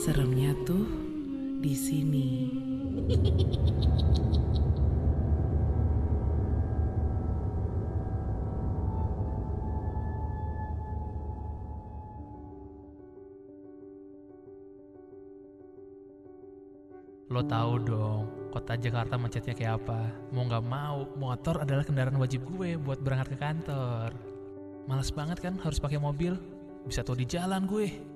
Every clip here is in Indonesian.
Seremnya tuh di sini. Lo tahu dong, kota Jakarta macetnya kayak apa. Mau nggak mau, motor adalah kendaraan wajib gue buat berangkat ke kantor. Males banget kan harus pakai mobil, bisa tuh di jalan gue.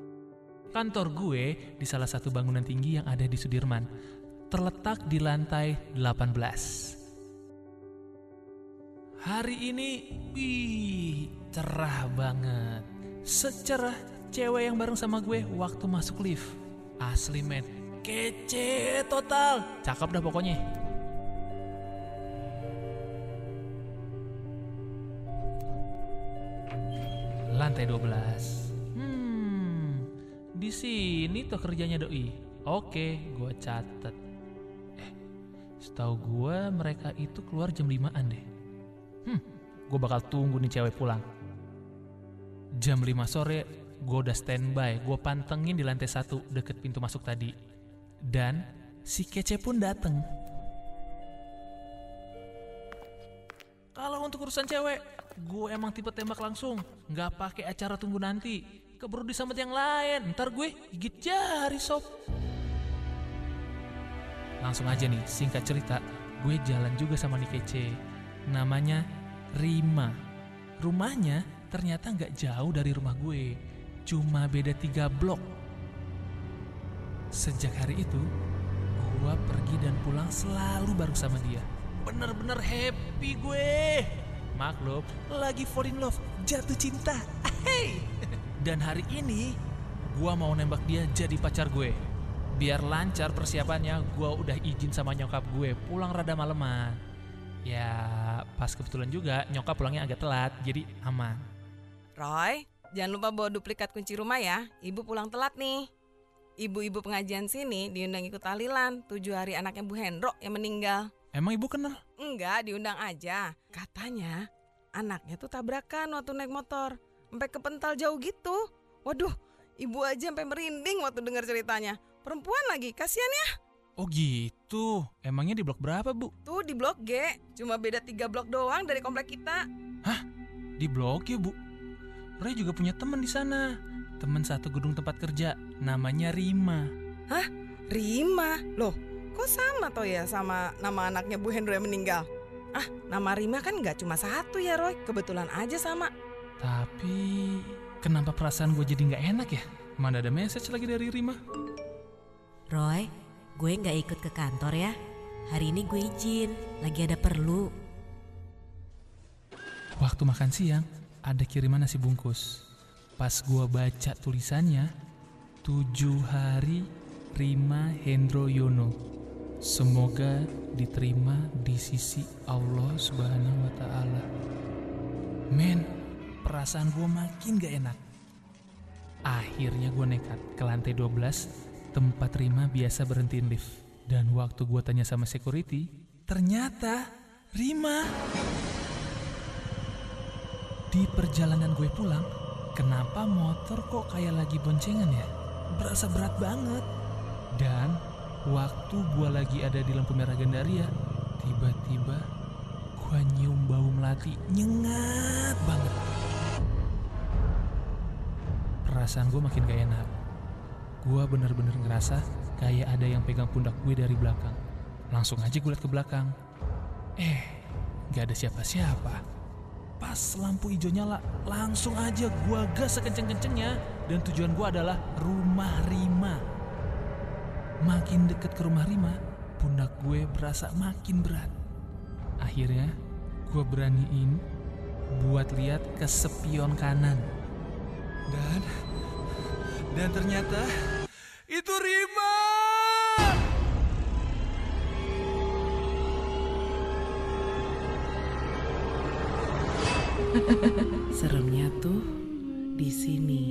Kantor gue di salah satu bangunan tinggi yang ada di Sudirman, terletak di lantai 18. Hari ini, wih, cerah banget. Secerah cewek yang bareng sama gue waktu masuk lift. Asli men, kece total. Cakep dah pokoknya. Lantai 12. Di sini tuh kerjanya doi. Oke, gue catet. Eh, setahu gue mereka itu keluar jam 5an deh. Hmm, gue bakal tunggu nih cewek pulang. Jam 5 sore, gue udah standby. Gue pantengin di lantai satu deket pintu masuk tadi. Dan si kece pun dateng. Kalau untuk urusan cewek, gue emang tipe tembak langsung. Nggak pakai acara tunggu nanti. Keburu disambet yang lain. Ntar gue gigit jari sob. Langsung aja nih, singkat cerita, gue jalan juga sama nih kece. Namanya Rima. Rumahnya ternyata nggak jauh dari rumah gue. Cuma beda tiga blok. Sejak hari itu, gue pergi dan pulang selalu bareng sama dia. Bener-bener happy gue. Maklum, lagi fall in love, jatuh cinta. Hey. Dan hari ini, gue mau nembak dia jadi pacar gue. Biar lancar persiapannya, gue udah izin sama nyokap gue pulang rada maleman. Ya, pas kebetulan juga nyokap pulangnya agak telat, jadi aman. Roy, jangan lupa bawa duplikat kunci rumah ya. Ibu pulang telat nih. Ibu-ibu pengajian sini diundang ikut tahlilan tujuh hari anaknya Bu Hendro yang meninggal. Emang ibu kenal? Enggak, diundang aja. Katanya anaknya tuh tabrakan waktu naik motor. Sampai kepental jauh gitu. Waduh, ibu aja sampai merinding waktu dengar ceritanya. Perempuan lagi, kasihan ya. Oh gitu. Emangnya di blok berapa bu? Tuh di blok G, cuma beda tiga blok doang dari komplek kita. Di blok ya bu. Roy juga punya teman di sana. Teman satu gedung tempat kerja. Namanya Rima. Rima, loh kok sama toh ya sama nama anaknya Bu Hendro yang meninggal? Ah, nama Rima kan nggak cuma satu ya Roy, kebetulan aja sama. Tapi kenapa perasaan gue jadi nggak enak ya? Mana ada message lagi dari Rima? Roy, gue nggak ikut ke kantor ya. Hari ini gue izin, lagi ada perlu. Waktu makan siang, ada kiriman nasi bungkus. Pas gua baca tulisannya, tujuh hari Rima Hendro Yono. Semoga diterima di sisi Allah Subhanahu wa Ta'ala. Men, perasaan gua makin gak enak. Akhirnya gue nekat ke lantai 12 tempat Rima biasa berhentiin lift. Dan waktu gue tanya sama security, ternyata Rima di perjalanan gue pulang, kenapa motor kok kayak lagi boncengan ya? Berasa berat banget. Dan waktu gue lagi ada di lampu merah Gandaria, tiba-tiba gue nyium bau melati nyengat banget. Perasaan gue makin gak enak. Gue bener-bener ngerasa kayak ada yang pegang pundak gue dari belakang. Langsung aja gue liat ke belakang. Eh, gak ada siapa-siapa. Pas lampu hijau nyala, langsung aja gua gas sekenceng-kencengnya dan tujuan gua adalah rumah Rima. Makin deket ke rumah Rima, pundak gue berasa makin berat. Akhirnya, gue beraniin buat lihat ke spion kanan. Dan dan ternyata itu Rima. Seremnya tuh di sini.